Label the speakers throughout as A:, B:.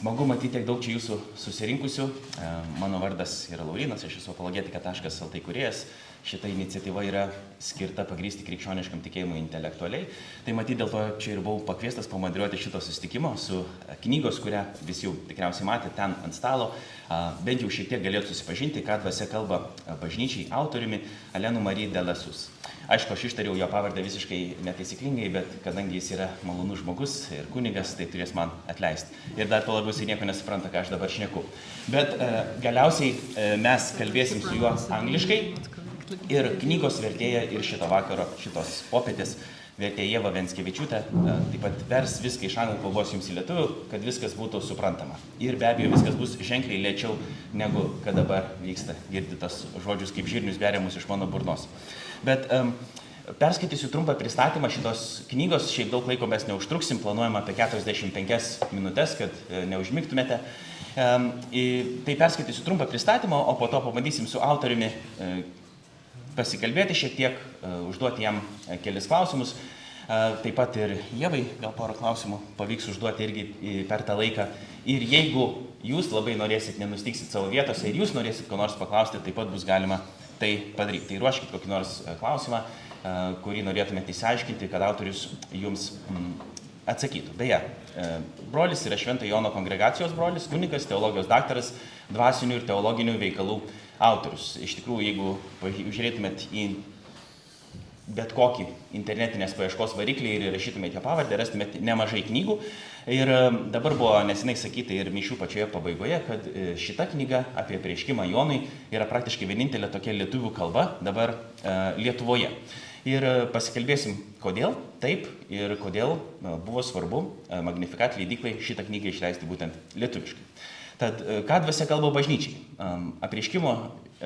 A: Smagu matyti tiek daug čia jūsų susirinkusių. E, Mano vardas yra Laurinas, aš esu apologetika.lt kuriejas. Šita iniciatyva yra skirta pagrysti krikščioniškam tikėjimui intelektualiai. Tai matyt, dėl to čia ir buvau pakviestas pamoderiuoti šito susitikimo su e, knygos, kurią visi jau tikriausiai matėte ten ant stalo. Bent jau šiek tiek galėtų susipažinti, ką dvasia kalba a, bažnyčiai autoriumi Alenu Marija Delasus. Aišku, aš ištariau jo pavardę visiškai netaisyklingai, bet kadangi jis yra malonus žmogus ir kunigas, tai turės man atleisti. Ir dar to labiau jisai nieko nesupranta, ką aš dabar šneku. Bet e, galiausiai e, mes kalbėsim su juo angliškai ir knygos vertėja ir šito vakaro, šitos popietės vertėja Jėva Venskevičiūtė e, taip pat vers viską iš anglų kalbos jums į lietuvių, kad viskas būtų suprantama. Ir be abejo viskas bus ženkliai lėčiau, negu kad dabar vyksta. Girditas žodžius kaip žirnius beriamus iš mano burnos. Bet um, perskaitysiu trumpą pristatymą šitos knygos, šiaip daug laiko mes neužtruksim, planuojam apie 45 minutės, kad e, neužmigtumėte. Um, tai perskaitysiu trumpą pristatymą, o po to pabandysim su autoriumi e, pasikalbėti šiek tiek, e, užduoti jam e, kelis klausimus. Taip pat ir Jėvai gal porą klausimų pavyks užduoti irgi per tą laiką. Ir jeigu jūs labai norėsit, nenustiksit savo vietose ir jūs norėsit ko nors paklausti, taip pat bus galima tai padaryti. Tai ruoškit kokį nors e, klausimą, e, kurį norėtumėte įsiaiškinti, kad autorius jums mm, atsakytų. Beje, e, brolis yra Švento Jono kongregacijos brolis, kunigas, teologijos daktaras, dvasinių ir teologinių veikalų autorius. Iš tikrųjų, jeigu žiūrėtumėt į bet kokį internetinės paieškos variklį ir rašytumėte pavardę, rastumėte nemažai knygų. Ir dabar buvo nesenai sakyta ir mišių pačioje pabaigoje, kad e, šita knyga apie prieškimą Jonui yra praktiškai vienintelė tokia lietuvių kalba dabar e, Lietuvoje. Ir e, pasikalbėsim, kodėl taip ir kodėl buvo svarbu Magnificat leidyklai šitą knygą išleisti būtent lietuviškai. Tad ką dvasia kalba bažnyčiai? Apriškimo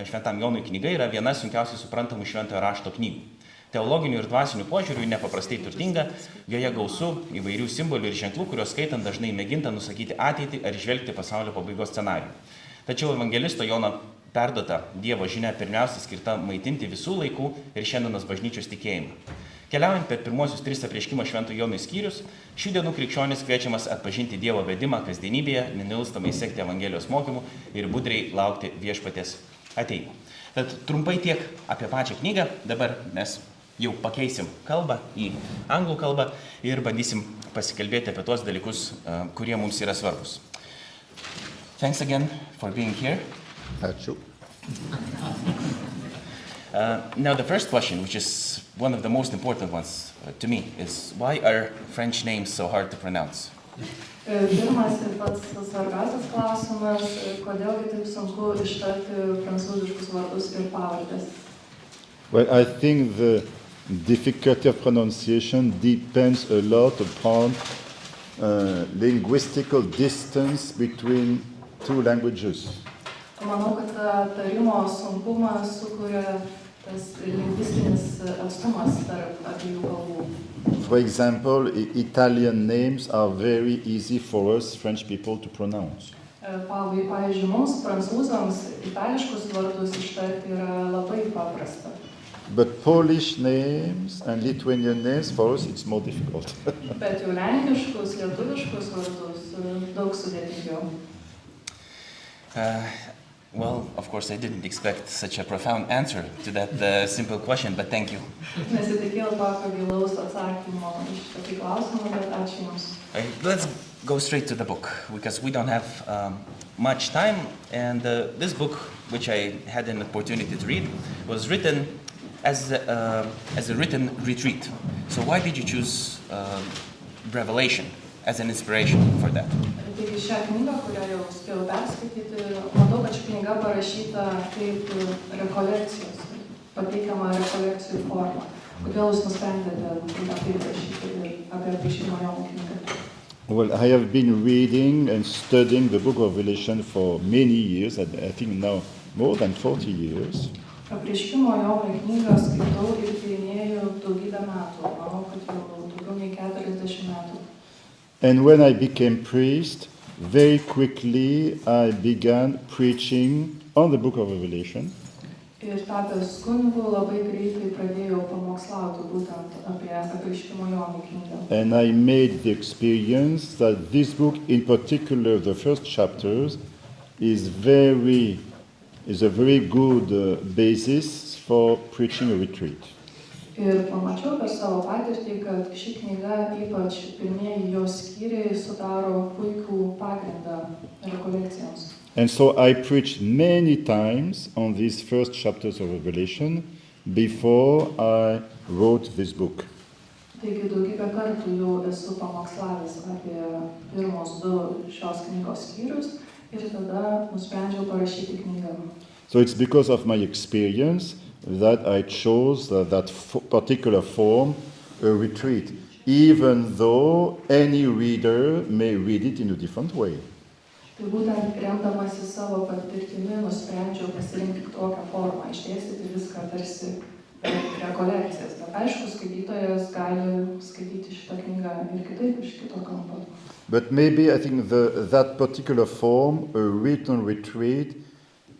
A: šventam Jonui knyga yra viena sunkiausiai suprantamų šventojo rašto knygų. Teologinių ir dvasinių požiūrių ji nepaprastai turtinga, joje gausu įvairių simbolių ir ženklų, kuriuos skaitant dažnai mėginta nusakyti ateitį ar išvelgti pasaulio pabaigos scenarijų. Tačiau evangelisto Jono perduota Dievo žinia pirmiausia skirta maitinti visų laikų ir šiandienos bažnyčios tikėjimą. Keliaujant per pirmosius tris apreiškimo šventų Jonui skyrius, šių dienų krikščionis kviečiamas atpažinti Dievo vedimą kasdienybėje, nenilstamai sekti Evangelijos mokymų ir budriai laukti viešpatės ateimo. Tad trumpai tiek apie pačią knygą. Dabar mes jau pakeisim kalbą į anglų kalbą ir bandysim pasikalbėti apie tuos dalykus, a, kurie mums yra svarbus. Thanks again for being here.
B: Ačiū.
A: Uh, now, the first question, which is one of the most important ones uh, to me, is why are French names so hard to pronounce?
C: E, Pirmas ir pats svarbiausias klausimas, e, kodėlgi taip sunku ištarti prancūziškus vardus ir pavardės.
B: Well, I think the difficulty of pronunciation depends a lot upon uh, linguistical distance between two languages.
C: Manau, kad tarimo sunkumą sukuria tas lingvistinis atstumas tarp abiejų kalbų.
B: For example, Italian names are very easy for us French people to pronounce.
C: Pavyzdžiui, mums, prancūzams, itališkus vardus ištarti yra labai paprasta.
B: But Polish names and Lithuanian names, for us, it's more difficult.
C: Bet jau lenkiškus, lietuviškus vardus daug sudėtingiau.
A: Uh, well, of course, I didn't expect such a profound answer to that uh, simple question, but thank you.
C: Nesitikėjau tokio gilaus atsakymo iš tokį klausimą, bet ačiū Jums.
A: Uh, let's go straight to the book because we don't have um, much time. And uh, this book, which I had an opportunity to read, was written as a, uh, as a written retreat. So why did you choose um Revelation as an inspiration for that?
B: Well, I have been reading and studying the book of Revelation for many years, I I think now more than 40 years.
C: Apiškimo Jono knygą skaitau ir tyrinėjau daugybę metų, manau, kad jau daugiau nei 40 metų.
B: And when I became priest, very quickly I began preaching on the book of Revelation.
C: Ir tapęs kunigu labai greitai pradėjau pamokslauti gauti būtent apie apreiškimo Jonui knygą.
B: And I made the experience that this book, in particular, the first chapters, is very is a very good uh, basis for preaching a retreat.
C: Ir pamačiau per savo patirtį, kad ši knyga, ypač pirmieji jos skyriai, sudaro puikų pagrindą rekolekcijoms.
B: And so I preached many times on these first chapters of Revelation before I wrote this book.
C: Taigi daugybę kartų jau esu pamokslavęs apie pirmus du šios knygos skyrius ir tada nusprendžiau parašyti knygą.
B: So it's because of my experience that I chose uh, that f- particular form, a retreat, even though any reader may read it in a different way.
C: Tai būtent remdamasi savo patirtimi nusprendžiau pasirinkti tokią formą, išdėstyti viską tarsi rekolekcijas. Bet aišku, skaitytojas gali skaityti šitą knygą ir kitaip, iš kito kampo.
B: But maybe I think the, that particular form, a written retreat,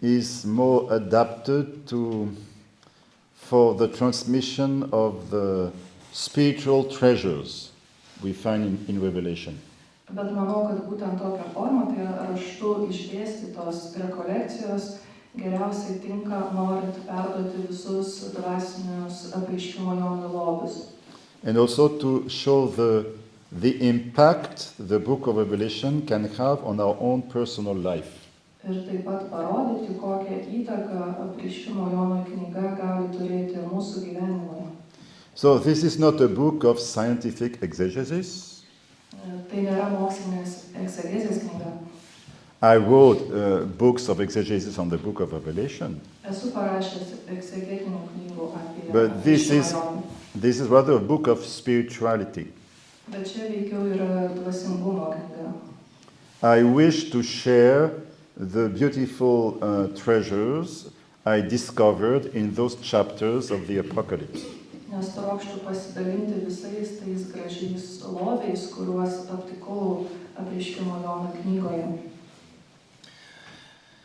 B: is more adapted to for the transmission of the spiritual treasures we find in, in Revelation.
C: Bet manau, kad būtent tokia forma, tai raštu išdėstytos rekolekcijos, geriausiai tinka norint perduoti visus dvasinius apaiškimo Jonui lobius.
B: And also to show the, the impact the book of Revelation can have on our own personal life.
C: Ir taip pat parodyti, kokią įtaką apreiškimo Jonui knyga gali turėti mūsų gyvenimui.
B: So this is not a book of scientific exegesis.
C: Tai nėra mokslinės egzegezės knyga.
B: I wrote uh, books of exegesis on the book of Revelation.
C: Esu parašęs egzegetinių knygų apie
B: But this is- This is rather a book of spirituality.
C: Bet čia veikiau yra dvasingumo knyga.
B: I wish to share the beautiful uh, treasures I discovered in those chapters of the Apocalypse.
C: Nes trokščiau pasidalinti visais tais gražiais loviais, kuriuos aptikau apreiškimo Jono knygoje.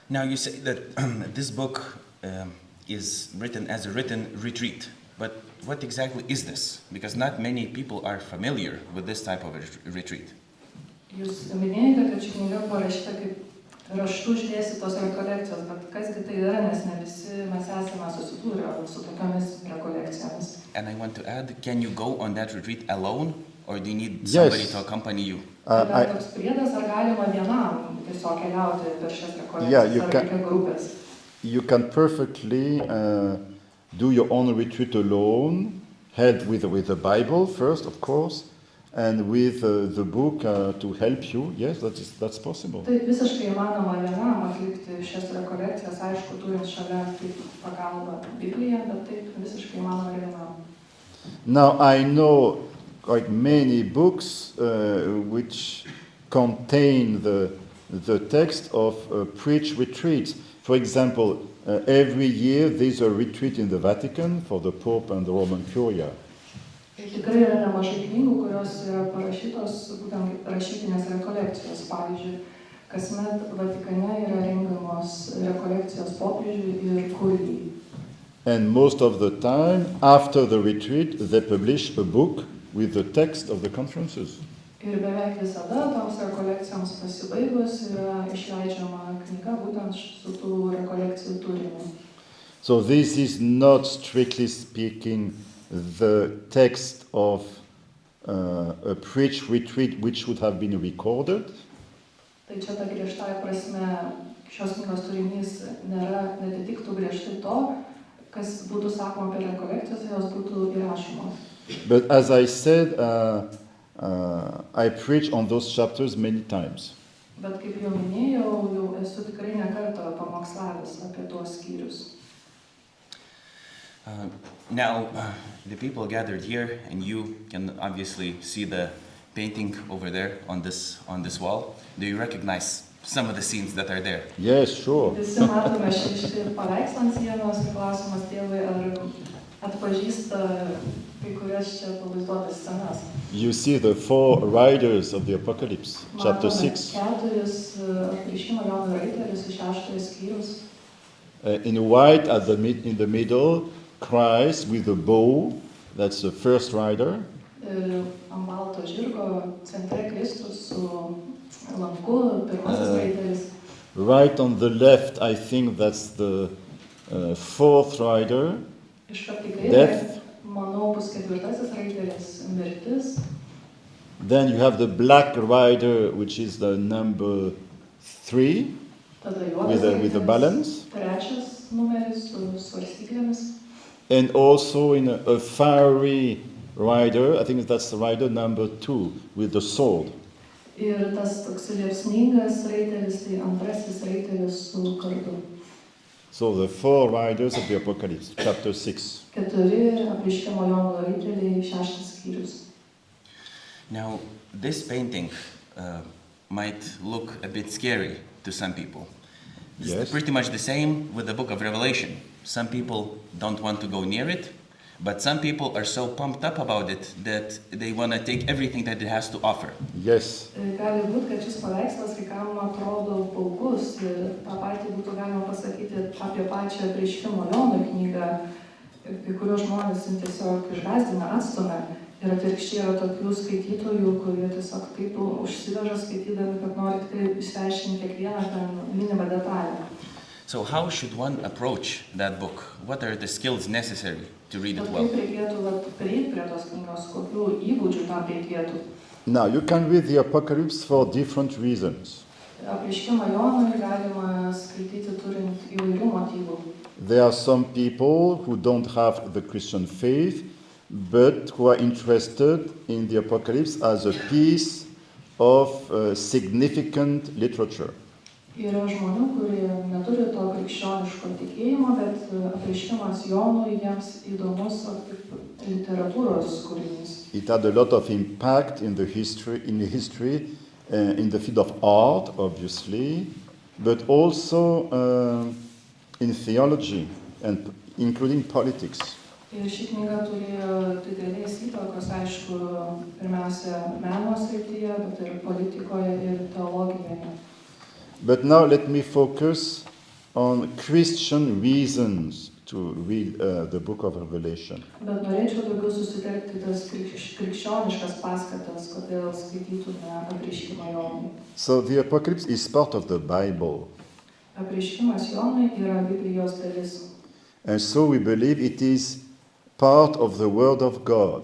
A: Now you say that this book um, is written as a written retreat, but what exactly is this? Because not many people are familiar with this type of retreat.
C: Jūs minėjote, kad ši knyga parašyta kaip raštų išdėstytos rekolekcijos, bet kasgi tai yra, nes ne visi mes esame susidūrę su tokiamis rekolekcijomis.
A: And I want to add, can you go on that retreat alone, or do you need somebody
B: Yes.
A: to accompany you?
B: Uh, I,
C: priedas, ar galima vienam tiesiog keliauti per šias
B: Yeah,
C: rekolekcijas,
B: you
C: ar
B: can-
C: grupės.
B: you can perfectly uh, do your own retreat alone, held with, with the Bible first, of course, and with uh, the book uh, to help you. Yes, that is, that's possible.
C: Taip visiškai įmanoma vienam atlikti šias rekolekcijas, aišku, turint šalia kaip pagalbą Bibliją, bet taip visiškai įmanoma vienam.
B: Now, I know quite many books uh, which contain the, the text of uh, preach retreats. For example, uh, every year there's a retreat in the Vatican for the Pope and the Roman Curia.
C: Ir tikrai yra nemažai knygų, kurios yra parašytos būtent kaip rašytinės rekolekcijos. Pavyzdžiui, kasmet Vatikane yra rengiamos rekolekcijos popiežiui ir kurijai.
B: And most of the time, after the retreat, they publish a book with the text of the conferences.
C: Ir beveik visada toms rekolekcijoms pasibaigus yra išleidžiama knyga būtent su tų rekolekcijų turiniu.
B: So this is not strictly speaking the text of uh, a preach retreat which should have been recorded,
C: Tai čia ta griežtąją prasme šios knygos turinys nėra, netitiktų griežtai to, kas būtų sakoma apie rekolekcijas, jos būtų įrašomos.
B: but as I said, uh, uh, I preach on those chapters many times.
C: Bet kaip jau minėjau, jau esu tikrai nekartą pamokslavęs apie tuos skyrius.
A: Uh, now, uh, the people gathered here, and you can obviously see the painting over there on this on this wall. Do you recognize some of the scenes that are there?
B: Yes, sure.
C: Visi matome šį, šį paveikslą ant sienos ir klausimas tėvai, ar atpažįsta kai kurias čia pavaizduotas scenas.
B: You see the four riders of the Apocalypse, chapter 6.
C: Keturis apreiškimo Jono raitelius iš šeštojo skyrius.
B: Uh, in white, at the mid, in the middle, Christ with a bow, that's the first rider.
C: Ir ant balto žirgo centre Kristus su lanku, pirmasis raitelis.
B: Right on the left, I think that's the uh, fourth rider.
C: Iškart į kairę,
B: Death.
C: manau, bus ketvirtasis raitelis mirtis.
B: Then you have the black rider, which is the number three
C: Tada juodas
B: with a, with a
C: raitelis,
B: balance.
C: Trečias numeris su svarstyklėmis.
B: And also in a, a fiery rider, I think that's the rider number two with the sword.
C: Ir tas toks liepsningas raitelis, tai antrasis raitelis su kardu.
B: So the four riders of the Apocalypse, chapter 6.
C: Keturi apriškimo Jono raiteliai, šeštas skyrius.
A: Now, this painting uh, might look a bit scary to some people. It's
B: Yes.
A: pretty much the same with the book of Revelation. Some people don't want to go near it, but some people are so pumped up about it that they want to take everything that it has to offer.
B: Yes,
C: E, Gali būti, kad šis paveikslas kai kam atrodo paukus ir tą patį būtų galima pasakyti apie pačią prieškimo Jono knygą. E, Kai kurios žmonės tiesiog išgazdina, atstumia ir atvirkščiai yra tokių skaitytojų, kurie tiesiog taip užsiveža skaitydami, kad nori tik tai išsiaiškinti kiekvieną ten minimą detalę.
A: So, how should one approach that book? What are the skills necessary to read it well?
C: kaip reikėtų vat, prieiti prie tos knygos, kokių įgūdžių tam reikėtų.
B: now you can read the Apocalypse for different reasons.
C: Apriškimą Jonui galima skaityti turint įvairių motyvų.
B: There are some people who don't have the Christian faith, but who are interested in the Apocalypse as a piece of uh, significant literature.
C: Yra žmonių, kurie neturi to krikščioniško tikėjimo, bet e, apriškimas Jonui jiems įdomus kaip literatūros kūrinys.
B: It had a lot of impact in the history, in the history, uh, in the field of art, obviously, but also uh, in theology and including politics.
C: Ir ši knyga turėjo didelės įtakos, aišku, pirmiausia, meno srityje, bet ir politikoje ir teologijoje.
B: But now let me focus on Christian reasons to read uh, the book of Revelation.
C: Bet norėčiau daugiau susitelkti tas krikš- krikščioniškas paskatas, kodėl skaitytume apriškimą Jonui.
B: So the Apocalypse is part of the Bible,
C: Apriškimas Jonui yra Biblijos dalis.
B: and so we believe it is part of the Word of God.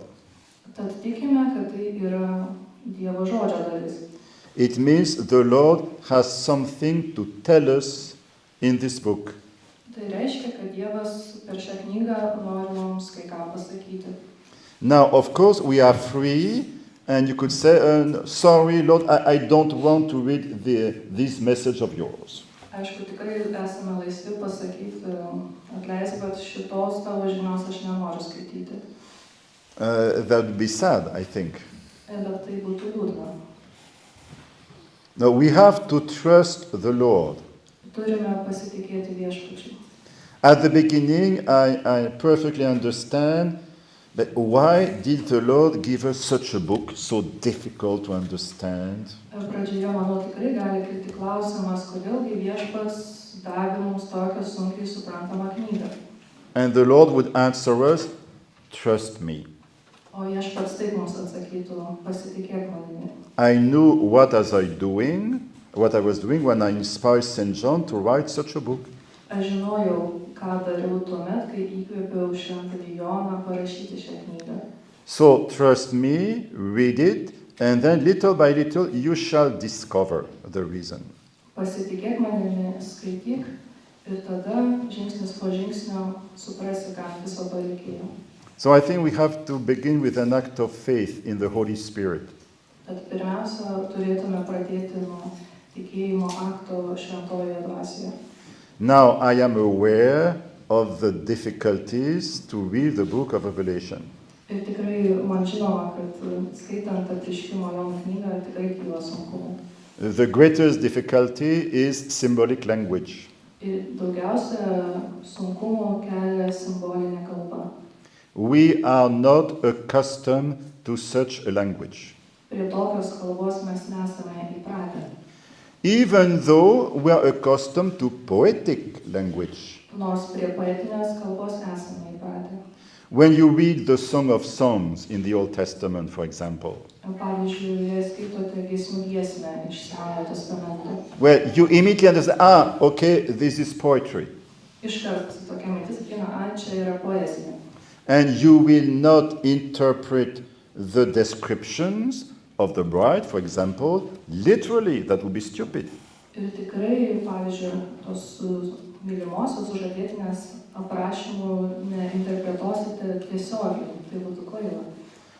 C: Tad tikime, kad tai yra Dievo žodžio dalis.
B: It means the Lord has something to tell us in this book.
C: Tai reiškia, kad Dievas per šią knygą nori mums kai ką pasakyti.
B: Now, of course, we are free, and you could say, uh, Sorry, Lord, I, I don't want to read the, this message of yours.
C: Aišku, tikrai esame laisvi pasakyti, atleisk, bet šitos tavo žinios aš nenoriu skaityti.
B: Uh, that would be sad, I think.
C: Bet tai būtų liūdna.
B: No, we have to trust the Lord.
C: Turime pasitikėti viešpačiu.
B: At the beginning, I, I perfectly understand but why did the Lord give us such a book so difficult to understand?
C: E, Pradžioje, manau, tikrai gali kilti klausimas, kodėlgi viešpas davė mums tokią sunkiai suprantamą knygą.
B: And the Lord would answer us, Trust me.
C: O viešpats taip mums atsakytų, pasitikėk manimi.
B: I knew what was I doing, what I was doing when I inspired St. John to write such a book.
C: Aš žinojau, ką dariau tuomet, kai įkvėpiau šventąjį Joną parašyti šią knygą.
B: So trust me, read it, and then little by little you shall discover the reason.
C: Pasitikėk manimi, skaityk ir tada žingsnis po žingsnio suprasi, kam viso to reikėjo.
B: So I think we have to begin with an act of faith in the Holy Spirit.
C: Tad pirmiausia, turėtume pradėti nuo tikėjimo akto šventojoje dvasioje.
B: Now I am aware of the difficulties to read the book of Revelation.
C: Ir tikrai man žinoma, kad skaitant atriškimo Jono knygą tikrai kyla sunkumų.
B: The greatest difficulty is symbolic language.
C: Ir daugiausia sunkumų kelia simbolinė kalba.
B: We are not accustomed to such a language.
C: Prie tokios kalbos mes nesame įpratę.
B: Even though we are accustomed to poetic language,
C: Nors prie poetinės kalbos esame įpratę.
B: When you read the Song of Songs in the Old Testament, for example,
C: Pavyzdžiui, jei skaitote giesmių giesmę iš Senojo testamento,
B: where you immediately understand, ah, okay, this is poetry.
C: iškart tokia mintis ateina, a, čia yra poezija.
B: And you will not interpret the descriptions of the bride, for example, literally. That would be stupid.
C: Ir tikrai, pavyzdžiui, tos mylimosios sužadėtinės aprašymų neinterpretuosite tiesiogiai, tai būtų kvaila.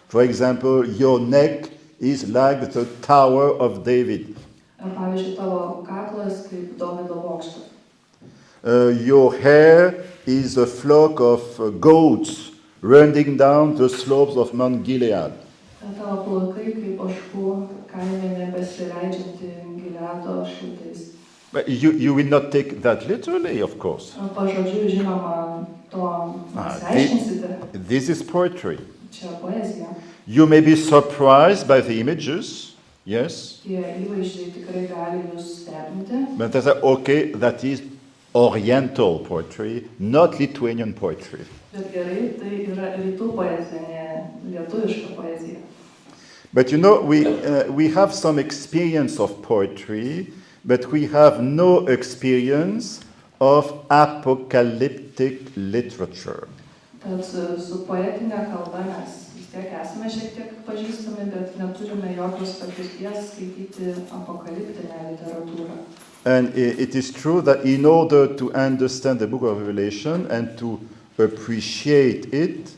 B: For example, your neck is like the Tower of David.
C: Pavyzdžiui, tavo kaklas kaip Dovydo bokštas.
B: Uh, your hair is a flock of uh, goats running down the slopes of Mount Gilead.
C: Tavo plaukai kaip oškų kaime šiltais.
B: But you, you will not take that literally, of course.
C: Pažodžiu, žinoma, to
B: Ah,
C: nesiaiškinsite.
B: This is poetry.
C: Čia poezija.
B: You may be surprised by the images, yes,
C: Tie įvaizdžiai tikrai gali jūs stebinti.
B: but they say, okay, that is Oriental poetry, not Lithuanian poetry.
C: Bet gerai, tai yra rytų poezija, ne lietuviška poezija.
B: But you know, we, uh, we have some experience of poetry, but we have no experience of apocalyptic literature.
C: Tad su su poetinė kalba mes vis tiek esame šiek tiek pažįstami, bet neturime jokios patirties skaityti apokaliptinę literatūrą.
B: And i- it is true that in order to understand the book of Revelation and to appreciate it,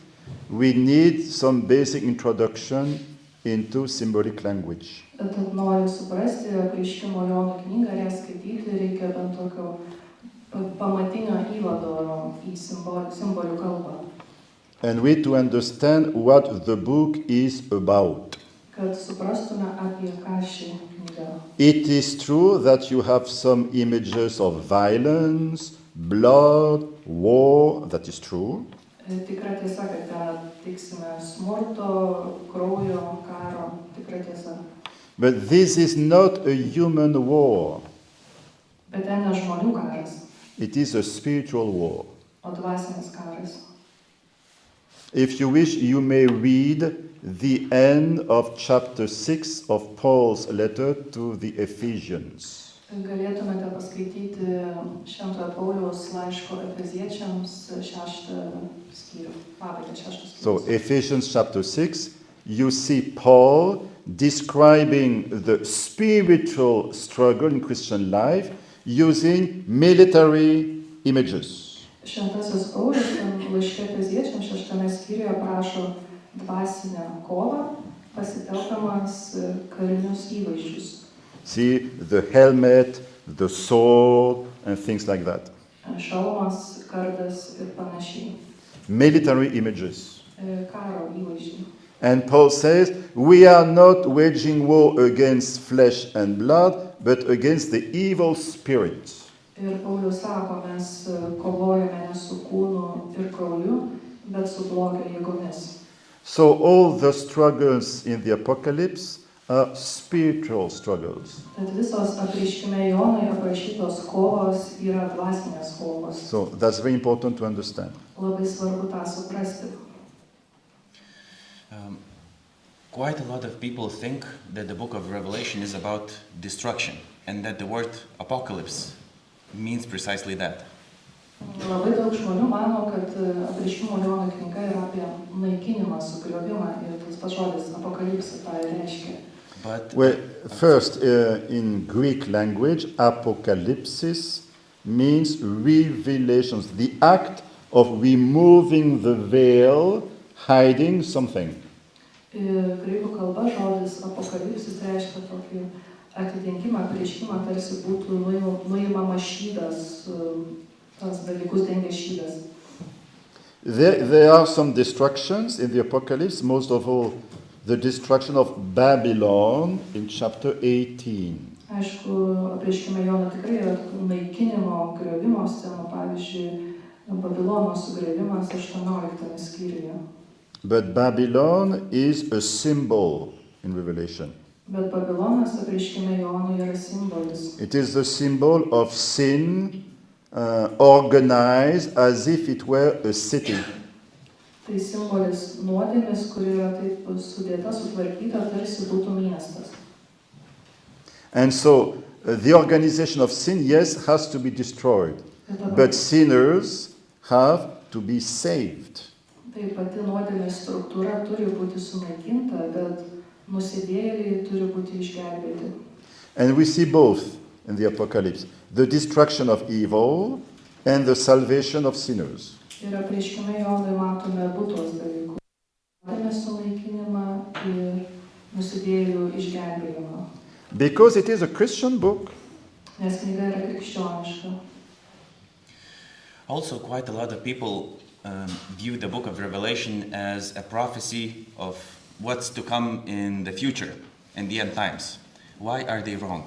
B: we need some basic introduction into symbolic language.
C: Tad noriu suprasti, apreiškimo Jono knygą ją skaityti reikia bent tokio pamatinio įvado į simbolių, simbolių kalbą,
B: And we to understand what the book is about.
C: kad suprastume apie ką ši knyga.
B: It is true that you have some images of violence, blood, war, that is true.
C: Tikra tiesa, kad tiksime smurto, kraujo, karo, tikra tiesa.
B: But this is not a human war,
C: Bet ten ne žmonių karas,
B: it is a spiritual war.
C: o dvasinis karas.
B: If you wish, you may read the end of chapter 6 of Paul's letter to the Ephesians.
C: Galėtumėte paskaityti Šventojo Pauliaus laiško Efeziečiams šeštą skyrių, pabaigą šeštą
B: So,
C: skyrių.
B: Ephesians chapter 6, you see Paul describing the spiritual struggle in Christian life using military images.
C: Šventasis Paulius laiške Efeziečiams šeštame skyriuje prašo dvasinę kovą, pasitelkdamas karinius įvaizdžius.
B: See the helmet, the sword, and things like that.
C: Šalmas, kardas ir panašiai.
B: Military images.
C: Karo įvaizdžiai.
B: And Paul says, We are not waging war against flesh and blood, but against the evil spirits.
C: Ir Paulius sako, mes kovojame ne su kūnu ir krauju, bet su blogio jėgomis.
B: So, all the struggles in the apocalypse are spiritual struggles.
C: Tad visos apreiškime Jonai aprašytos kovos yra dvasinės kovos.
B: So, that's very important to understand.
C: Labai svarbu tą suprasti.
A: Um, quite a lot of people think that the book of Revelation is about destruction and that the word apocalypse means precisely that.
C: Labai daug žmonių mano, kad e, apreiškimo Jonai knyga yra apie naikinimą, sugriovimą ir tas pats žodis apokalipsė tą reiškia.
A: But
B: Well, first, uh, in Greek language, apocalypsis means revelations, the act of removing the veil, hiding something.
C: Ir graikų kalba žodis apokalipsis reiškia tokį atitinkimą, pareiškimą, tarsi būtų nuim- nuimamas šydas, tas dalykus dengia šydas.
B: There, there are some destructions in the apocalypse, most of all, the destruction of Babylon in chapter 18.
C: Aišku, apreiškime Jono tikrai yra tokių naikinimo, griovimo scenų, pavyzdžiui, Babilono sugrėvimas 18 skyriuje.
B: But Babylon is a symbol in Revelation.
C: Bet Babilonas apreiškime Jonui yra simbolis.
B: It is the symbol of sin uh, organized as if it were a city.
C: Tai simbolis nuodėmės, kuri yra taip sudėta, sutvarkyta, tarsi būtų miestas.
B: And so uh, the organization of sin, yes, has to be destroyed, but sinners have to be saved.
C: Tai pati nuodėmės struktūra turi būti sunaikinta, bet nusidėjėliai turi būti išgelbėti.
B: And we see both in the Apocalypse the destruction of evil and the salvation of sinners.
C: Ir apreiškime Jonai matome abu tuos dalykus. Nuodėmės sunaikinimą ir nusidėjėlių išgelbėjimą.
B: Because it is a Christian book,
C: Nes knyga yra krikščioniška.
A: Also, quite a lot of people um, view the book of Revelation as a prophecy of what's to come in the future, in the end times. Why are they wrong?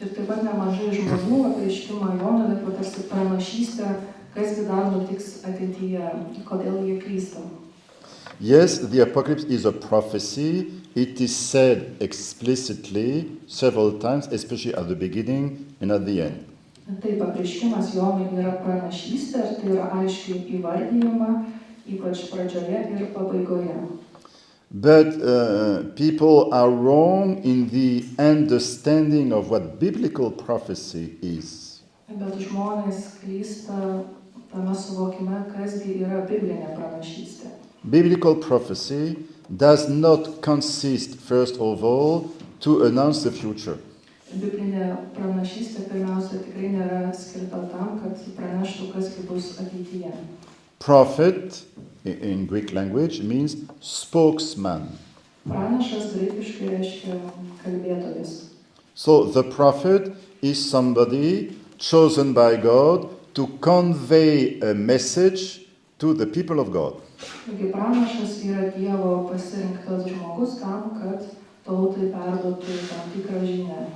C: Ir taip pat nemažai žmonių apreiškimą Jonui laiko tarsi pranašystę, kasgi dar nutiks ateityje, kodėl jie klysta.
B: yes, the Apocalypse is a prophecy. It is said explicitly several times, especially at the beginning and at the end.
C: Taip, apreiškimas Jonui yra pranašystė ir tai yra aiškiai įvardyjama, ypač pradžioje ir pabaigoje.
B: But uh, people are wrong in the understanding of what biblical prophecy is.
C: Bet žmonės klysta tame suvokime, kasgi yra biblinė pranašystė.
B: Biblical prophecy does not consist, first of all, to announce the future.
C: Biblinė pranašystė pirmiausia tikrai nėra skirta tam, kad praneštų, kasgi bus ateityje.
B: Prophet, in Greek language, means spokesman.
C: Pranašas graikiškai reiškia kalbėtojas.
B: So the prophet is somebody chosen by God to convey a message to the people of God.
C: Taigi pranašas yra Dievo pasirinktas žmogus tam, kad tautai perduotų tam tikrą žinią.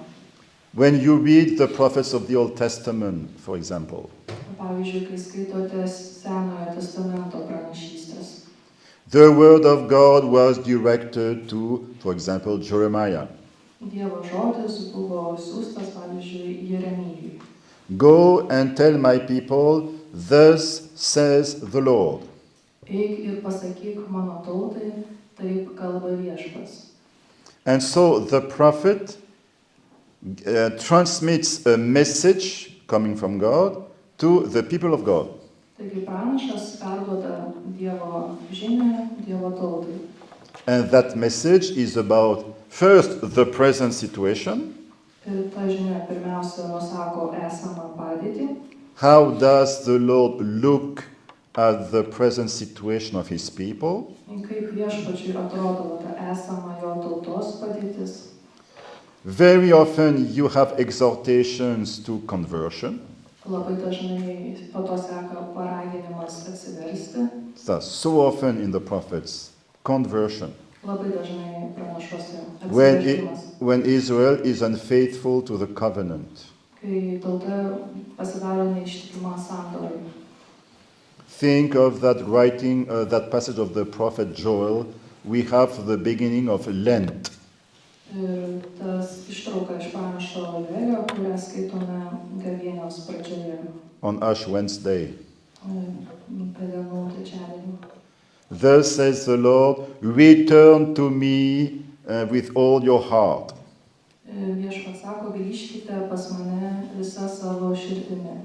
B: When you read the prophets of the Old Testament, for example,
C: Pavyzdžiui, kai skaitote Senojo testamento pranašystės,
B: the word of God was directed to, for example, Jeremiah.
C: Dievo žodis buvo siūstas, pavyzdžiui, Jeremijui.
B: Go and tell my people, thus says the Lord.
C: Eik ir pasakyk mano tautai, taip kalba viešpas.
B: And so the prophet uh, transmits a message coming from God to the people of God.
C: Taigi pranašas perduoda Dievo žinę Dievo tautai.
B: And that message is about first the present situation.
C: Ir ta žinia pirmiausia nusako esamą padėtį,
B: How does the Lord look at the present situation of his people?
C: kaip viešpačiui atrodo va ta esama jo tautos padėtis.
B: Very often you have exhortations to conversion.
C: Labai dažnai po to seka paraginimas atsiversti,
B: That's so often in the prophets. Conversion.
C: Labai dažnai pranašuose
B: When, when Israel is unfaithful to the covenant.
C: Kai tauta pasidaro neištikima sandorai.
B: Think of that writing, uh, that passage of the prophet Joel. We have the beginning of Lent.
C: Ir tas ištrauka iš pranašo Joelio, kurią skaitome gavienos pradžioje,
B: on Ash Wednesday. Thus says the Lord, return to me uh, with all your heart.
C: Ir Viešpats sako, grįžkite pas mane visą savo širdimi.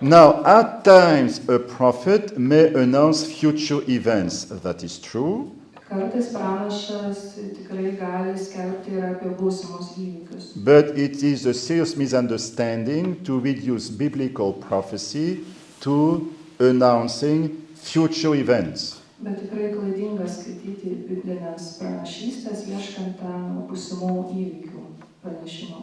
B: Now, at times, a prophet may announce future events. That is true.
C: Kartais pranašas tikrai gali skelbti ir apie būsimus įvykius.
B: But it is a serious misunderstanding to reduce biblical prophecy to announcing future events.
C: Bet tikrai klaidinga skaityti biblinės pranašystės, ieškant būsimų įvykių pranešimo.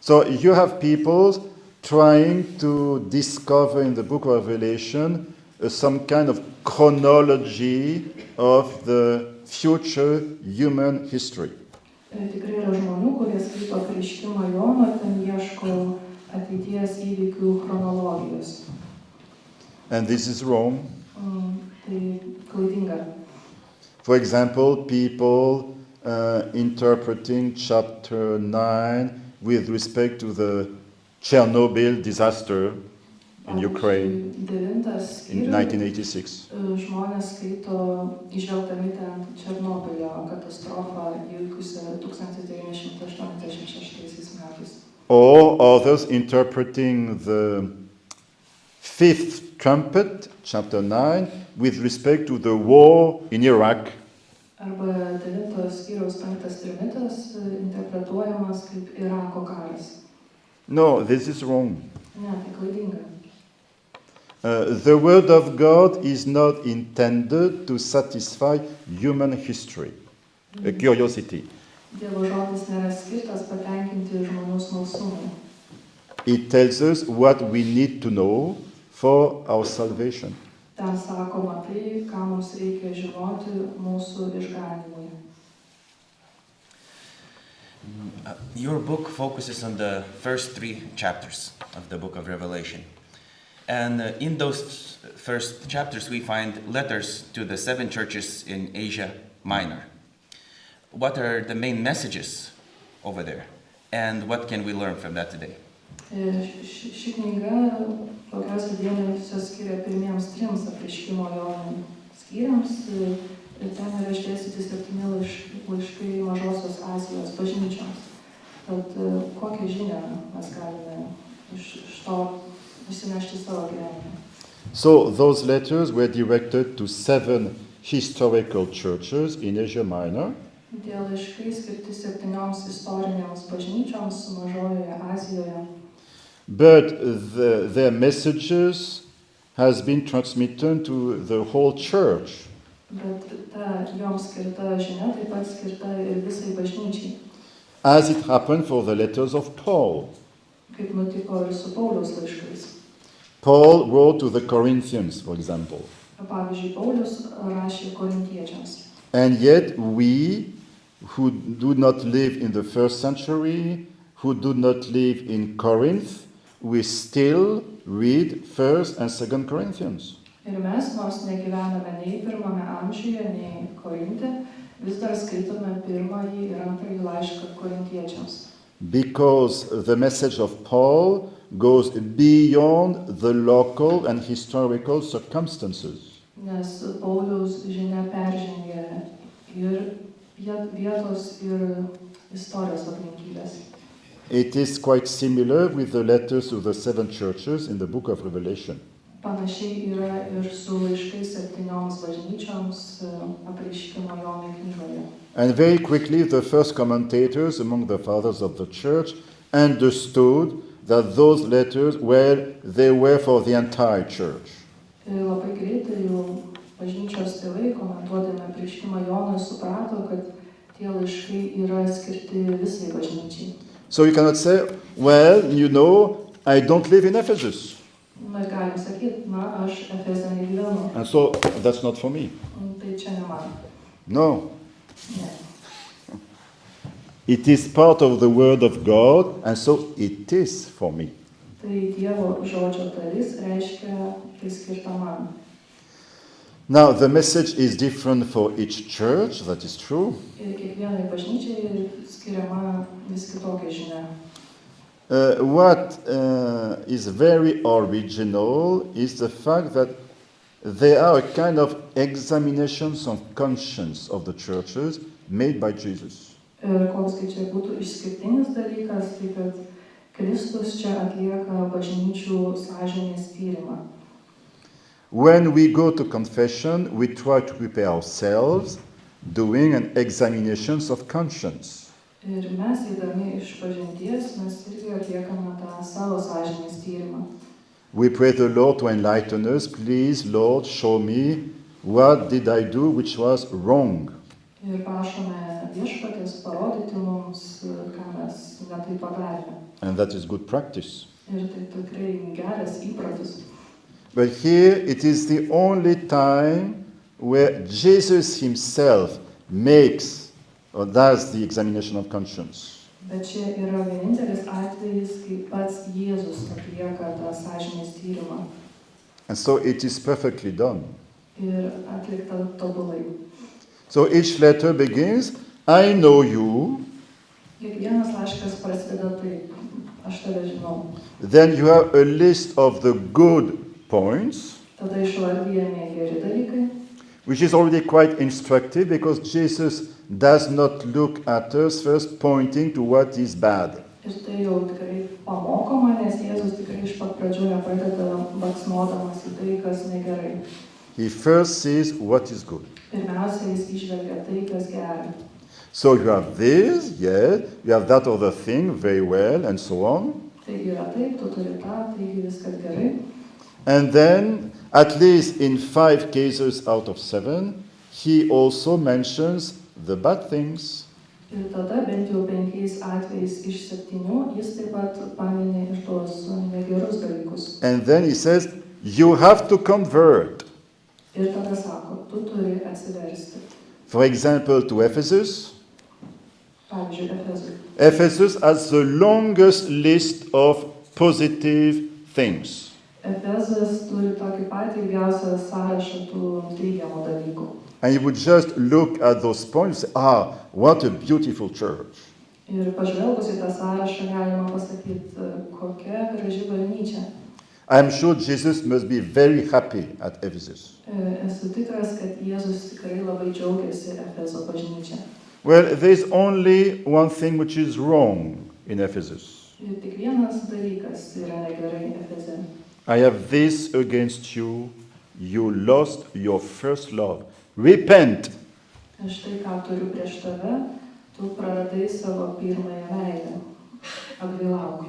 B: So you have people trying to discover in the book of Revelation uh, some kind of chronology of the future human history.
C: Tikrai yra žmonių, kurie skaito prieškimą Jono, ten ieško ateities įvykių chronologijos.
B: And this is wrong.
C: Um, tai klaidinga.
B: Uh, For example, people uh, interpreting chapter 9 with respect to the Chernobyl disaster in Ukraine in 1986.
C: žmonės skaito išvelgdami ten Černobylio katastrofą įvykusią 1986 metais.
B: Or others interpreting the fifth trumpet, chapter 9, with respect to the war in Iraq
C: Arba devintos skyriaus penktas trimitas interpretuojamas kaip Irako karas.
B: No, this is wrong.
C: Ne, tai klaidinga.
B: Uh, the Word of God is not intended to satisfy human history, curiosity.
C: Dievo žodis nėra skirtas patenkinti žmonių smalsumui.
B: It tells us what we need to know for our salvation.
C: Ten sakoma tai, ką mums reikia žinoti mūsų išganimui.
A: Uh, Your book focuses on the first three chapters of the book of Revelation. And uh, in those first chapters, we find letters to the seven churches in Asia Minor. What are the main messages over there? And what can we learn from that today?
C: E, Ši, ši knyga daugiausia dėmesio skiria pirmiems trims apreiškimo Jonui skyriams e, ir ten yra išdėstyti septyni laiš- laiškai Mažosios Azijos bažnyčioms. Tad e, kokią žinią mes galime iš, iš to įsinešti į savo gyvenimą.
B: So, those letters were directed to seven historical churches in Asia Minor.
C: Tie laiškai skirti septynioms istorinėms bažnyčioms Mažojoje Azijoje.
B: But the, their messages has been transmitted to the whole church.
C: Bet ta joms skirta žinia taip pat skirta ir visai bažnyčiai,
B: as it happened for the letters of Paul.
C: kaip nutiko ir su Pauliaus laiškais.
B: Paul wrote to the Corinthians, for example.
C: Pavyzdžiui, Paulius rašė korintiečiams.
B: And yet, we who do not live in the first century, who do not live in Corinth, we still read 1st and 2nd Corinthians.
C: Ir mes, nors negyvename nei pirmame amžiuje, nei Korinte, vis dar skaitome pirmąjį ir antrąjį laišką korintiečiams.
B: Because the message of Paul goes beyond the local and historical circumstances.
C: Nes Pauliaus žinia peržengia ir viet- vietos ir istorijos aplinkybės.
B: It is quite similar with the letters to the seven churches in the book of Revelation.
C: Panašiai yra ir su laiškais septynioms bažnyčioms apreiškimo Jonui knygoje.
B: And very quickly, the first commentators among the fathers of the church understood that those letters were they were for the entire church.
C: Labai greitai jau bažnyčios tėvai, komentuodami apreiškimą Jonui, suprato, kad tie laiškai yra skirti visai bažnyčiai.
B: So you cannot say, well, you know, I don't live in Ephesus,
C: Mes na, aš Efeze negyvenu,
B: and so that's not for me.
C: Tai čia ne man.
B: No, it is part of the Word of God, and so it is for me.
C: Tai Dievo žodžio dalis reiškia, man.
B: Now, the message is different for each church, that is true. Uh, what uh, is very original is the fact that they are a kind of examinations of conscience of the churches made by Jesus.
C: Kad Kristus čia atlieka bažnyčių sąžinės tyrimą.
B: When we go to confession, we try to prepare ourselves, doing an examinations of conscience.
C: Ir mes, eidami iš pažinties, mes irgi atliekame tą savo sąžinės tyrimą.
B: We pray the Lord to enlighten us. Please, Lord, show me what did I do which was wrong.
C: Ir prašome viešpatės parodyti mums, ką mes netai padarėme.
B: And that is good practice.
C: Ir tai tikrai geras įprotis.
B: But here it is the only time where Jesus himself makes or does the examination of conscience.
C: Bet čia yra vienintelis atvejis, kai pats Jėzus atlieka tą sąžinės tyrimą.
B: And so it is perfectly done.
C: Ir atlikta tobulai.
B: So each letter begins, I know you,
C: Kiekvienas laiškas prasideda taip. Aš aš tave žinau.
B: Then you have a list of the good points,
C: Tada išvardyjami geri dalykai,
B: which is already quite instructive because Jesus does not look at us first pointing to what is bad.
C: Ir tai jau tikrai pamokoma, nes Jėzus tikrai iš pat pradžių nepradeda baksnodamas į tai, kas negerai.
B: He first sees what is good.
C: Pirmiausia, jis išvelgia tai, kas gera.
B: So you have this, yes, you have that other thing, very well, and so on.
C: Taigi yra taip, tu turi tą, taigi viskas gerai.
B: And then, at least in five cases out of seven, he also mentions the bad things.
C: Ir tada bent jau penkiais atvejais iš septynių jis taip pat paminė ir tuos negerus dalykus.
B: And then he says, You have to convert.
C: Ir tada sako, tu turi atsiversti.
B: For example, to Ephesus.
C: Pavyzdžiui, Efezui.
B: Ephesus has the longest list of positive things.
C: Efezas turi tokį patį ilgiausią sąrašą tų teigiamų dalykų.
B: And you would just look at those points and say, Ah, what a beautiful church.
C: Ir pažvelgus į tą sąrašą galima pasakyti, kokia graži bažnyčia.
B: I'm sure Jesus must be very happy at Ephesus.
C: E, Esu tikras, kad Jėzus tikrai labai džiaugiasi Efezo bažnyčia.
B: Well, there's only one thing which is wrong in Ephesus.
C: Ir tik vienas dalykas yra negerai Efeze.
B: I have this against you. You lost your first love. Repent.
C: Aš ką turiu prieš tave, tu praradai savo pirmąją meilę. Atgailauk.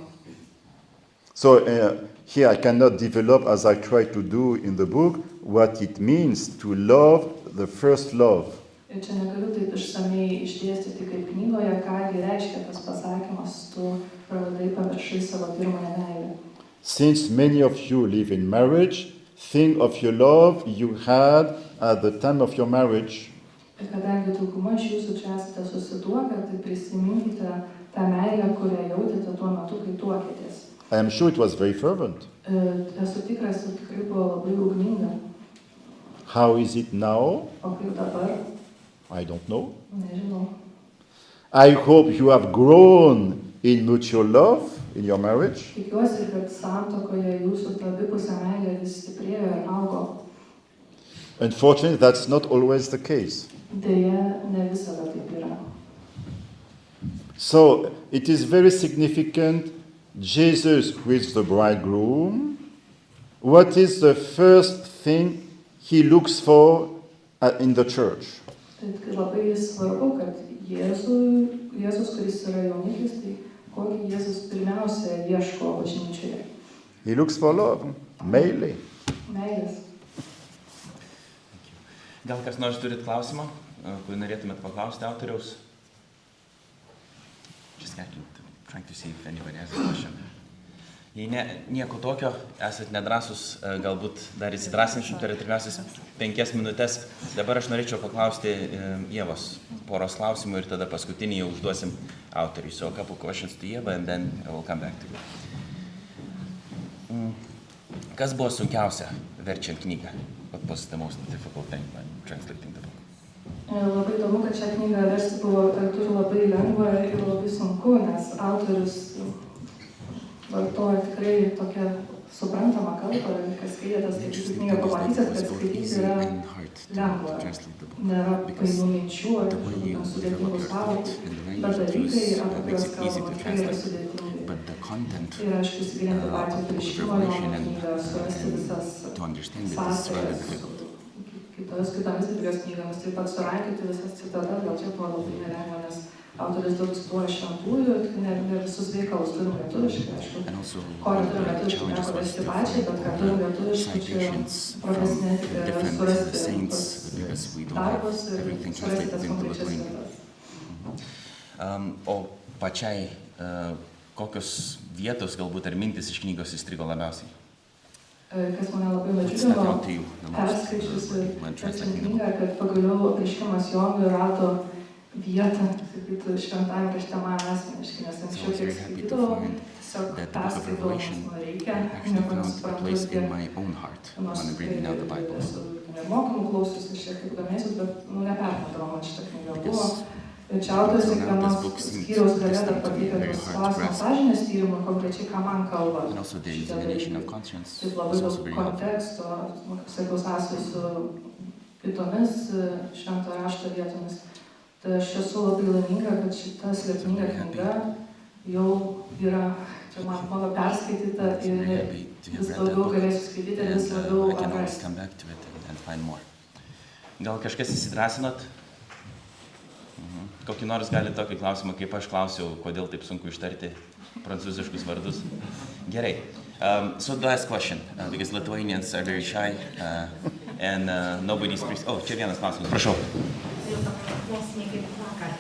B: So uh, here I cannot develop, as I try to do in the book, what it means to love the first love.
C: Ir čia negaliu taip išsamei išdėstyti kaip knygoje, kągi reiškia tas pasakymas, tu praradai pamiršai savo pirmąją meilę.
B: Since many of you live in marriage, think of your love you had at the time of your marriage.
C: Ir kadangi dauguma iš jūsų čia esate susituokę, tai prisiminkite tą meilę, kurią jautėte tuo metu, kai tuokėtės.
B: I am sure it was very fervent.
C: Esu tikras, kad tikrai buvo labai ugninga.
B: How is it now?
C: O kaip dabar,
B: I don't know.
C: nežinau.
B: I hope you have grown in mutual love in your marriage.
C: Tikiuosi, kad santokoje jūsų ta abipusė meilė vis stiprėjo ir augo.
B: Unfortunately, that's not always the case.
C: Deja, ne visada taip yra.
B: So it is very significant. Jesus, who is the bridegroom, what is the first thing he looks for uh, in the church?
C: Labai svarbu, kad Jėzų, Jėzus, kuris yra jaunikis, tai kokį Jėzus pirmiausia ieško bažnyčioje.
B: He looks for love, mainly.
C: Meilės.
A: Gal kas nors turit klausimą, e, kurį norėtumėt paklausti autoriaus? Just trying to see if anybody has a question. Jei ne, nieko tokio, esat nedrasus, e, galbūt dar įsidrasinčiau per artimiausias penkias minutės. Dabar aš norėčiau paklausti e, Ievos poros klausimų ir tada paskutinį jau užduosim autoriui. So a couple questions to Ieva and then I will come back to you. Mm. Kas buvo sunkiausia verčiant knygą? What was the most difficult thing when translating the book?
C: E, Labai įdomu, kad šią knygą versti buvo kartu ir labai lengva ir labai sunku, nes autorius vartoja tikrai tokią suprantamą kalbą kas skaitėte, skaityti knygą, pamatysit, kad skaityti yra lengva. Nėra painų minčių ar sudėtingų savokų, bet dalykai, apie kuriuos kalbama, tikrai yra sudėtingi.
A: But the content uh, of the
C: priešimą, jo
A: revelation and,
C: visas
A: to understand it is rather difficult.
C: kitomis kitomis biblijos knygomis, taip pat surankioti visas citatas, gal čia buvo labai nelengva, nes autorius daug cituoja šventųjų, ne, ne visus veikalus turim lietuviškai, aišku.
A: Korą turim
C: lietuviškai, teko rasti pačiai, bet ką turim lietuviškai, tai
A: čia
C: profesinė etika yra surasti darbus ir surasti tas konkrečias vietas.
A: Um, o pačiai uh, kokios vietos galbūt ar mintis iš knygos įstrigo labiausiai?
C: E, kas mane labai
A: vadžiavo, perskaičiusi
C: knygą, kad pagaliau iškimas Jonui rado vietą skaitytų šventajam rašte man asmeniškai, nes anksčiau
A: tiek
C: skaitydavau, tiesiog perskaitau, nes man reikia, nieko nesuprantu,
A: tiek
C: nors esu nemokamų klausosi, šiek tiek domėsiu, bet nu, nepermatau, man šitą knygą buvo. Ir čia autorius kiekvienos skyriaus gale dar pateikia tuos
A: klausimus
C: sąžinės tyrimų, konkrečiai ką man kalba.
A: Šitą
C: Taip labai daug konteksto, nu, sakau, sąsajų su kitomis e, švento rašto vietomis. Tai aš esu labai laiminga, kad šita slėpininga knyga jau yra, čia man mano perskaityta ir vis daugiau galėsiu skaityti vis
A: uh,
C: labiau
A: I can always
C: atrasti.
A: come back to it and, and find more. Gal kažkas įsidrasinot? Mhm. Kokį nors gali tokį klausimą, kaip aš klausiau, kodėl taip sunku ištarti prancūziškus vardus? Gerai. Um, so the last question, uh, because Lithuanians are very shy uh, and uh, nobody speaks. Oh, čia vienas klausimas, prašau.
D: Vakar.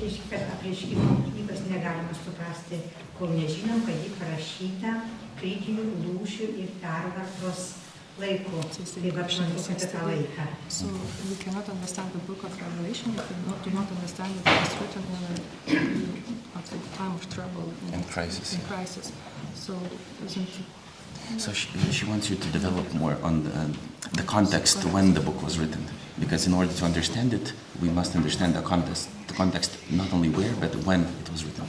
D: Reiškia, kad knygos negalima suprasti, kol nežinom, kad ji parašyta kritinių lūšių ir pervartos laiku. Tą laiką.
C: So we cannot understand the book of Revelation if we not, do not understand that was written in a, at a time of trouble
A: And crisis,
C: in crisis. So isn't it
A: So she, she wants you to develop more on the, uh, the context when the book was written, because in order to understand it, we must understand the context. The context, not only where, but when it was written.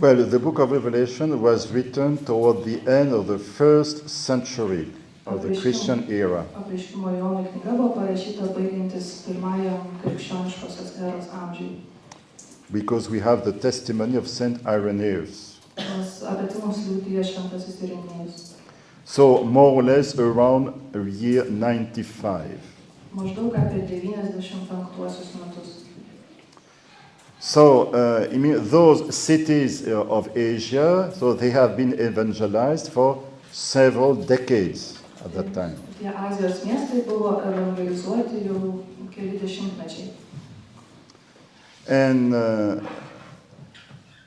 B: Well, the book of Revelation was written toward the end of the first century of the Christian era.
C: Apreiškimo Jonui knyga buvo parašyta baigiantis pirmajam krikščioniškosios eros amžiui.
B: because we have the testimony of Saint Irenaeus. So, more or less around year 95.
C: Maždaug apie 95 metus.
B: So, uh, those cities uh, of Asia, so they have been evangelized for several decades at that time.
C: Tie Azijos miestai buvo evangelizuoti jau keli dešimtmečiai.
B: And uh,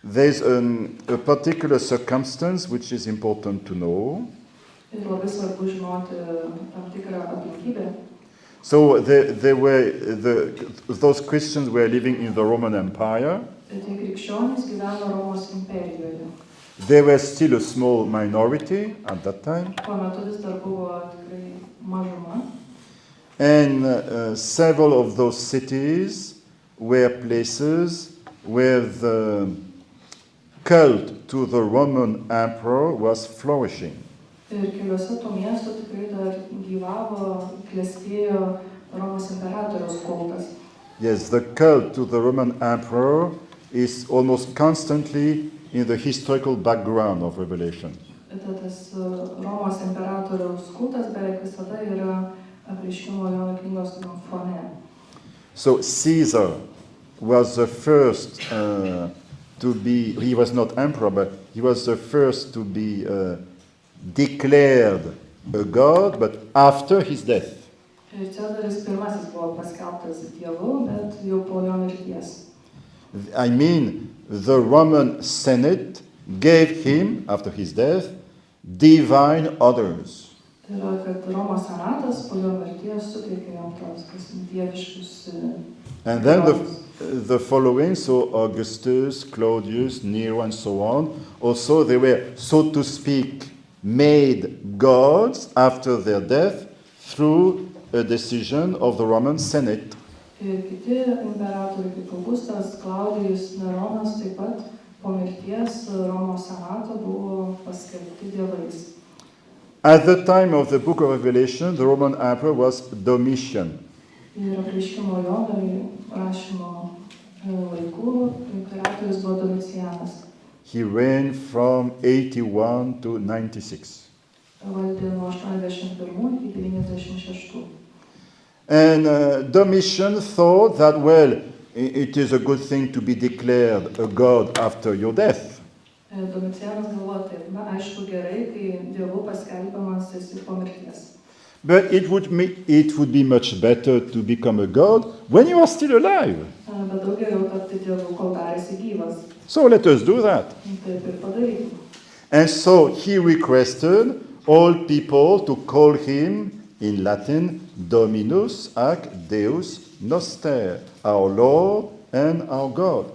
B: there's an, a particular circumstance which is important to know.
C: Ir labai svarbu žinoti tam tikrą aplinkybę.
B: So, they, they were, the, those Christians were living in the Roman Empire.
C: Tai tie krikščionys gyveno Romos imperijoje.
B: They were still a small minority at that time.
C: Tuo metu vis dar buvo tikrai mažuma.
B: And uh, several of those cities were places where the cult to the Roman emperor was flourishing.
C: Ir keliuose tų miestų tikrai dar gyvavo, klestėjo Romos imperatoriaus kultas.
B: Yes, the cult to the Roman emperor is almost constantly in the historical background of Revelation.
C: Tas uh, Romos imperatoriaus kultas beveik visada yra apreiškimo Jono knygos fone.
B: So Caesar was the first uh, to be, he was not emperor, but he was the first to be uh, declared a god, but after his death.
C: Ir Cezaris pirmasis buvo paskelbtas dievu, bet jau po jo mirties.
B: I mean, the Roman Senate gave him, after his death, divine orders.
C: Tai yra, kad Romos senatas po jo mirties suteikė jam tos kas dieviškus uh,
B: And then the, the following, so Augustus, Claudius, Nero, and so on, also they were, so to speak, made gods after their death through a decision of the Roman Senate.
C: Ir kiti imperatoriai kaip Augustas, Klaudijus, Neronas taip pat po mirties Romos senato buvo paskelbti dievais.
B: At the time of the book of Revelation, the Roman emperor was Domitian.
C: Ir apreiškimo Jonui rašymo e, laikų imperatorius buvo Domicianas.
B: He reigned from 81 to 96.
C: Valdė nuo 81 iki 96.
B: And uh, Domitian thought that, well, it is a good thing to be declared a god after your death.
C: Domicianas galvoja taip, na aišku gerai, kai dievų paskelbiamas esi po mirties.
B: But it would, me- it would be much better to become a god when you are still alive.
C: Bet daug geriau tapti dievu, kol dar esi gyvas.
B: So let us do that.
C: Taip ir padaryti.
B: And so he requested all people to call him in Latin Dominus ac Deus Noster, our Lord and our God.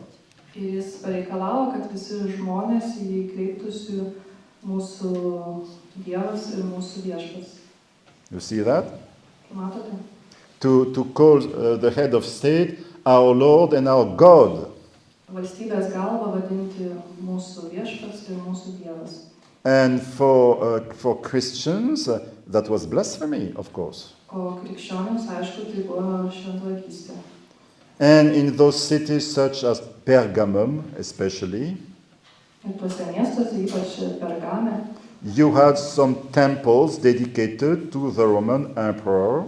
C: Ir jis pareikalavo, kad visi žmonės į jį kreiptųsi mūsų Dievas ir mūsų viešpas.
B: You see that?
C: Matote?
B: to, to call uh, the head of state our Lord and our God.
C: Valstybės galva vadinti mūsų viešpats ir mūsų Dievas.
B: And for, uh, for Christians, uh, that was blasphemy, of course.
C: O krikščionims, aišku, tai buvo šventvagystė.
B: And in those cities, such as Pergamum, especially,
C: Ir tuose miestuose, ypač Pergame,
B: you had some temples dedicated to the Roman emperor,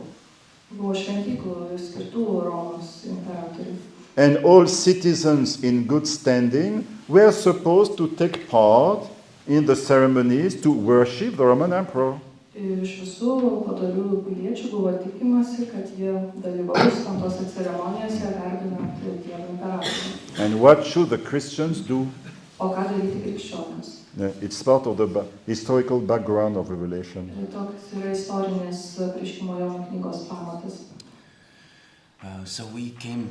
C: buvo šventyklų skirtų Romos imperatoriui.
B: and all citizens in good standing were supposed to take part in the ceremonies to worship the Roman emperor.
C: Ir iš visų padorių piliečių buvo tikimasi, kad jie dalyvaus tose ceremonijose garbinant Dievo imperatorių.
B: And what should the Christians do?
C: O ką daryti krikščionims?
B: Uh, It's part of the ba- historical background of Revelation.
C: Ir toks yra istorinis prieškimo Jono knygos pamatas.
A: Uh, so we came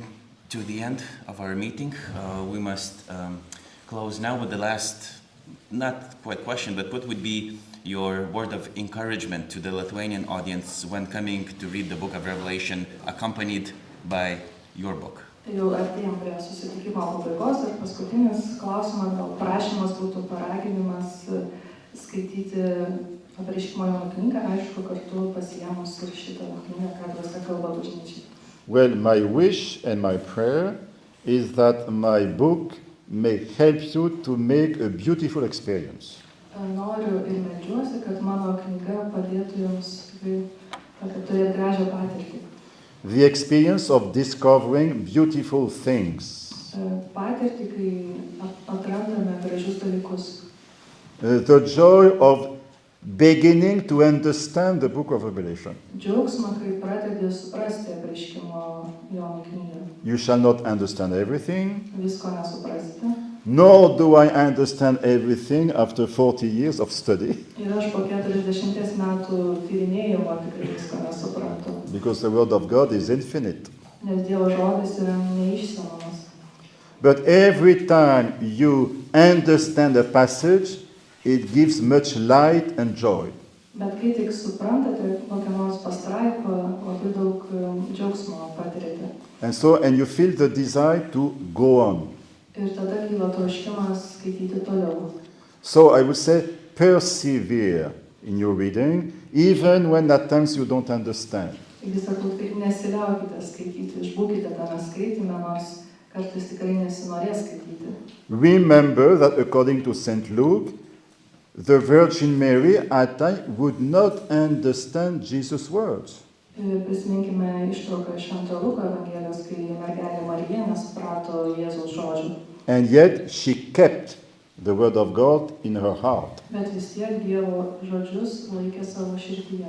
A: to the end of our meeting. Uh, we must um, close now with the last, not quite question, but what would be your word of encouragement to the Lithuanian audience when coming to read the book of Revelation, accompanied by your book?
C: Tai jau artėjom prie susitikimo pabaigos ir paskutinis klausimas, gal prašymas būtų paraginimas e, skaityti apreiškimo Jono knygą, aišku, kartu pasiemus ir šitą knygą, ką dvasia kalba bažnyčiai.
B: Well, my wish and my prayer is that my book may help you to make a beautiful experience.
C: E, Noriu ir medžiuosi, kad mano knyga padėtų jums tikrai turėti gražią patirtį.
B: The experience of discovering beautiful things,
C: Patirtį, kai at- atrandame gražius dalykus.
B: The joy of beginning to understand the book of Revelation.
C: Džiaugsmą, kai pradedi suprasti apreiškimo Jono knygą.
B: You shall not understand everything,
C: Visko nesuprasite.
B: nor do I understand everything after 40 years of study,
C: Ir aš po 40 metų tyrinėjimo tikrai visko nesuprantu,
B: because the Word of God is infinite.
C: nes Dievo žodis yra neišsenomas.
B: But every time you understand a passage, it gives much light and joy.
C: Bet kai tik suprantate kokią nors pastraipą, labai daug džiaugsmo patirite.
B: And so, and you feel the desire to go on.
C: Ir tada kyla troškimas skaityti toliau.
B: So I would say persevere in your reading, even when at times you don't understand.
C: Taigi sakau, tik nesiliaukite skaityti, išbūkite tame skaitime, nors kartais tikrai nesinorės skaityti.
B: Remember that according to St. Luke, the Virgin Mary at times would not understand Jesus' words.
C: Ir prisiminkime ištrauką iš Švento Luko Evangelijos, kai mergelė Marija nesuprato Jėzaus žodžių.
B: And yet she kept the word of God in her heart.
C: Bet vis tiek Dievo žodžius laikė savo širdyje.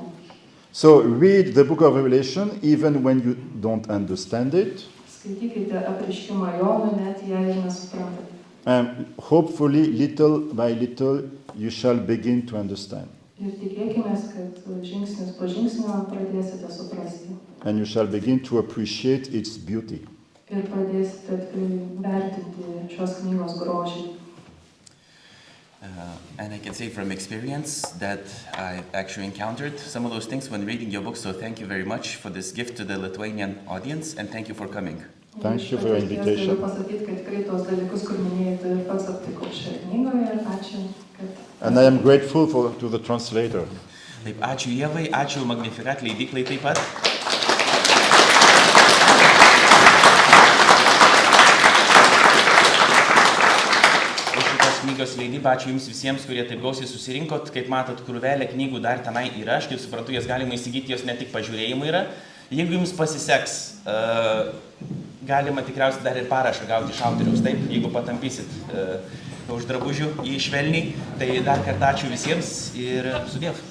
B: So read the book of Revelation even when you don't understand it.
C: Skaitykite apriškimą Jonų, net jei ir nesuprantate.
B: And hopefully, little by little, you shall begin to understand.
C: Ir tikėkime, kad žingsnis po žingsnio pradėsite suprasti.
B: And you shall begin to appreciate its beauty.
C: Ir pradėsite tikrai vertinti šios knygos grožį.
A: Uh, and I can say from experience that I actually encountered some of those things when reading your book. So thank you very much for this gift to the Lithuanian audience, and thank you for coming.
B: Thank you for your
C: Iš patirties
B: invitation.
C: Galiu pasakyti, kad tikrai tos dalykus, kur minėjai, tai ir pats aptikau šioje knygoje ir ačiū, kad...
B: And I am grateful for, to the translator.
A: Taip, ačiū Jėvai, ačiū Magnificat leidyklai taip pat. Už šitos knygos leidybą ačiū Jums visiems, kurie taip gausiai susirinkot. Kaip matot, krūvelė knygų dar tenai yra. Aš kaip suprantu, jas galima įsigyti, jos ne tik pažiūrėjimui yra. Jeigu Jums pasiseks, uh, galima tikriausiai dar ir parašą gauti iš autoriaus, taip, jeigu patampysit uh, už drabužių į švelniai. Tai dar kartą ačiū visiems ir sudėv.